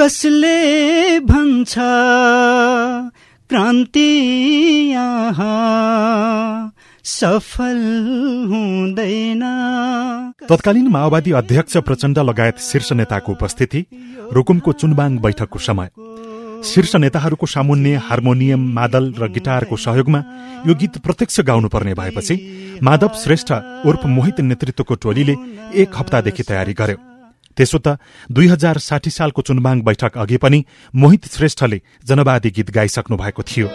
कसले भन्छ? क्रान्ति सफल हुँदैन। तत्कालीन माओवादी अध्यक्ष प्रचण्ड लगायत शीर्ष नेताको उपस्थिति रुकुमको चुनबाङ बैठकको समय। शीर्ष नेताहरूको सामुन्य हार्मोनियम मादल र गिटारको सहयोगमा यो गीत प्रत्यक्ष गाउनुपर्ने भएपछि माधव श्रेष्ठ उर्फ मोहित नेतृत्वको टोलीले एक हप्तादेखि तयारी गर्यो। त्यसो त दुई हजार साठी सालको चुनबाङ बैठक अघि पनि मोहित श्रेष्ठले जनवादी गीत गाइसक्नु भएको थियो।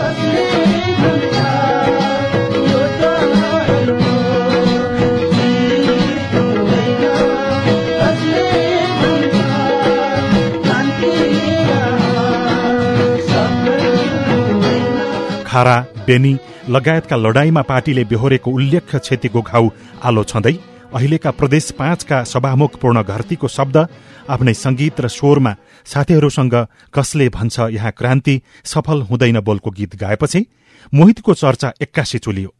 खारा बेनी लगायतका लडाईँमा पार्टीले बेहोरेको उल्लेख्य क्षतिको घाउ आलो छँदै अहिलेका प्रदेश पाँचका सभामुख पूर्ण घरतीको शब्द आफ्नै संगीत र स्वरमा साथीहरूसँग कसले भन्छ यहाँ क्रान्ति सफल हुँदैन बोलको गीत गाएपछि मोहितको चर्चा एक्कासी चुलियो।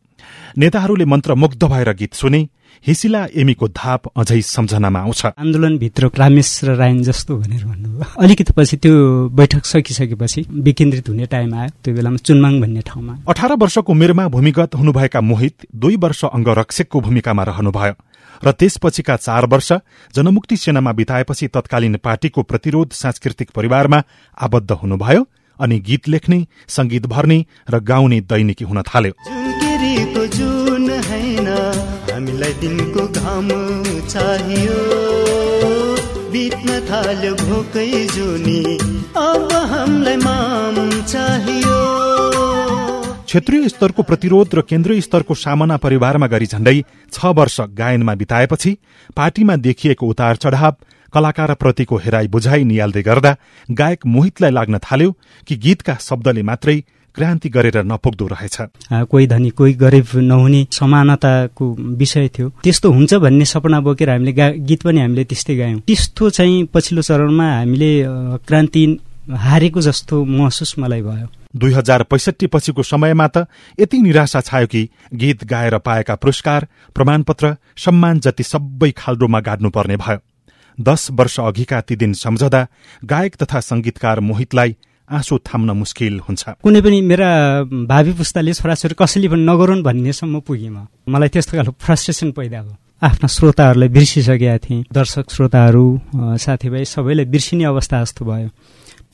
नेताहरूले मन्त्रमुग्ध भएर गीत सुने हिसिला एमीको धाप अझै सम्झनामा आउँछ। आन्दोलनभित्र रामेश र रायन जस्तो भनेर भन्नुभयो। अलिकति पछि त्यो बैठक सकिसकेपछि विकेन्द्रित हुने टाइम आयो। त्यो बेलामा चुनमाङ भन्ने ठाउँमा। अठार वर्षको उमेरमा भूमिगत हुनुभएका मोहित दुई वर्ष अङ्गरक्षकको भूमिकामा रहनुभयो र त्यसपछिका चार वर्ष जनमुक्ति सेनामा बिताएपछि तत्कालीन पार्टीको प्रतिरोध सांस्कृतिक परिवारमा आबद्ध हुनुभयो अनि गीत लेख्ने संगीत भर्ने र गाउने दैनिकी हुन थाल्यो। जुन हैन हामीलाई दिनको घाम चाहियो। बित्न थाल्यो भोकै जुनी अब हामीलाई माम चाहियो। क्षेत्रीय स्तरको प्रतिरोध र केन्द्रीय स्तरको सामना परिवारमा गरी झण्डै छ वर्ष गायनमा बिताएपछि पार्टीमा देखिएको उतार चढाव कलाकारप्रतिको हेराई बुझाइ निहाल्दै गर्दा गायक मोहितलाई लाग्न थाल्यो कि गीतका शब्दले मात्रै क्रान्ति गरेर नपुग्दो रहेछ। कोही धनी कोही गरिब नहुने समानताको विषय थियो। त्यस्तो हुन्छ भन्ने सपना बोकेर हामीले गीत पनि हामीले त्यस्तै गायौँ। त्यस्तो चाहिँ पछिल्लो चरणमा हामीले क्रान्ति हारेको जस्तो महसुस मलाई भयो। दुई हजार पैसठी पछिको समयमा त यति निराशा छायो कि गीत गाएर पाएका पुरस्कार प्रमाणपत्र सम्मान जति सबै खाल्डोमा गाड्नुपर्ने भयो। दश वर्ष अघिका ती दिन सम्झदा गायक तथा संगीतकार मोहितलाई आँसु थाम्न मुस्किल हुन्छ। कुनै पनि मेरा भावी पुस्ताले छोराछोरी कसैले पनि नगरून् भन्नेसम्म पुगेँ म। मलाई त्यस्तो खालको फ्रस्ट्रेसन पैदा भयो। आफ्ना श्रोताहरूलाई बिर्सिसकेका थिएँ। दर्शक श्रोताहरू साथीभाइ सबैलाई बिर्सिने अवस्था जस्तो भयो।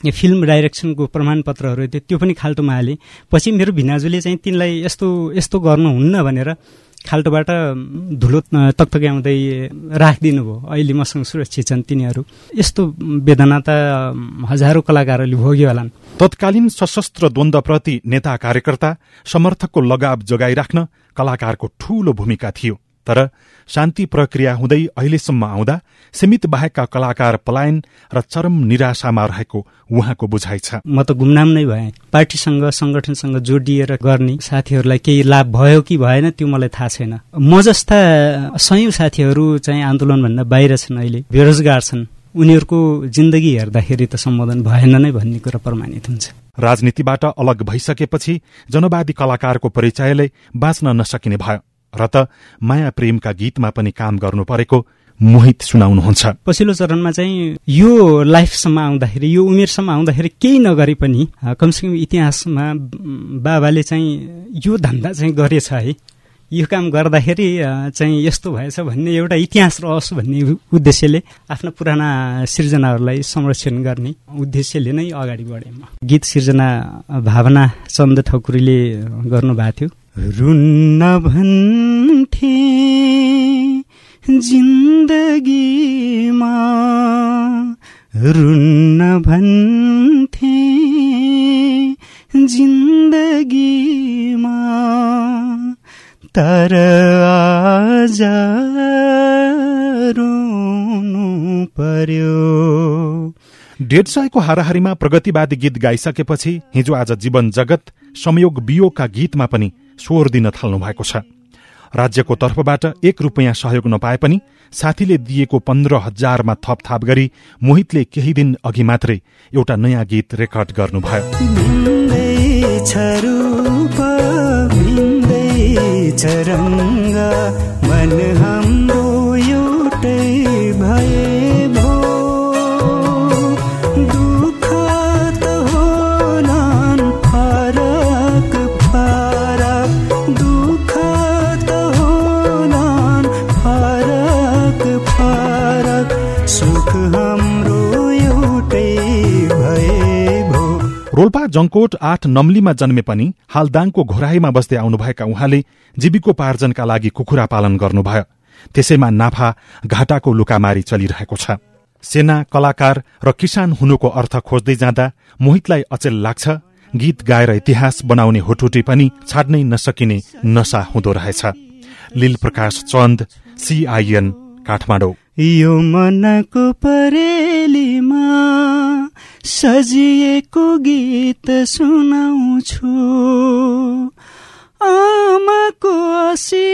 फिल्म डाइरेक्सनको प्रमाणपत्रहरू थियो त्यो पनि खाल्टोमा हालेँ पछि मेरो भिनाजुले चाहिँ तिनलाई यस्तो यस्तो गर्नुहुन्न भनेर खाल्टोबाट धुलो तकतक्याउँदै राखिदिनु भयो अहिले मसँग सुरक्षित छन् तिनीहरू। यस्तो वेदना त हजारौँ कलाकारहरूले भोग्यो होलान् तत्कालीन सशस्त्र द्वन्द्वप्रति नेता कार्यकर्ता समर्थकको लगाव जोगाइराख्न कलाकारको ठूलो भूमिका थियो। तर शान्ति प्रक्रिया हुँदै अहिलेसम्म आउँदा सीमित बाहेकका कलाकार पलायन र चरम निराशामा रहेको उहाँको बुझाइ छ। म त गुमनाम नै भए। पार्टीसँग संगठनसँग जोडिएर गर्ने साथीहरूलाई केही लाभ भयो कि भएन त्यो मलाई थाहा छैन। म जस्ता सयौं साथीहरू चाहिँ आन्दोलनभन्दा बाहिर छन् अहिले बेरोजगार छन्। उनीहरूको जिन्दगी हेर्दाखेरि त सम्बोधन भएन नै भन्ने कुरा प्रमाणित हुन्छ। राजनीतिबाट अलग भइसकेपछि जनवादी कलाकारको परिचयले बाँच्न नसकिने भयो। र त माया प्रेमका गीतमा पनि काम गर्नु परेको मोहित सुनाउनुहुन्छ। पछिल्लो चरणमा चाहिँ यो लाइफसम्म आउँदाखेरि यो उमेरसम्म आउँदाखेरि केही नगरे पनि कमसेकम इतिहासमा बाबाले चाहिँ यो धन्दा चाहिँ गरेछ है। यो काम गर्दाखेरि चाहिँ यस्तो भएछ भन्ने एउटा इतिहास रहोस् भन्ने उद्देश्यले आफ्ना पुराना सिर्जनाहरूलाई संरक्षण गर्ने उद्देश्यले नै अगाडि बढेँ म। गीत सिर्जना भावना चन्द ठकुरीले गर्नुभएको थियो। रुन्न भन्थे जिन्दगीमा रुन्न भन्थे जिन्दगीमा तर आज पर्यो। डेढ सयको हाराहारीमा प्रगतिवादी गीत गाइसकेपछि हिजो आज जीवन जगत संयोग बियोका गीतमा पनि स्वर दिन थाल्नु भएको छ। राज्यको तर्फबाट एक रुपियाँ सहयोग नपाए पनि साथीले दिएको पन्ध्र हजारमा थपथाप गरी मोहितले केही दिन अघि मात्रै एउटा नयाँ गीत रेकर्ड गर्नुभयो। रोल्पा जङकोट आठ नम्लीमा जन्मे पनि हाल दाङको घोराईमा बस्दै आउनुभएका उहाँले जीविकोपार्जनका लागि कुखुरा पालन गर्नुभयो। त्यसैमा नाफा घाटाको लुकामारी चलिरहेको छ। सेना कलाकार र किसान हुनुको अर्थ खोज्दै जाँदा मोहितलाई अचेल लाग्छ। गीत गाएर इतिहास बनाउने होटुटी पनि छाड्नै नसकिने नशा हुँदो रहेछ। लील प्रकाश चन्द सीआईएन काठमाडौँ। यो मनको परेलीमा सजिएको गीत सुनाउँछु। आमाको असिकमा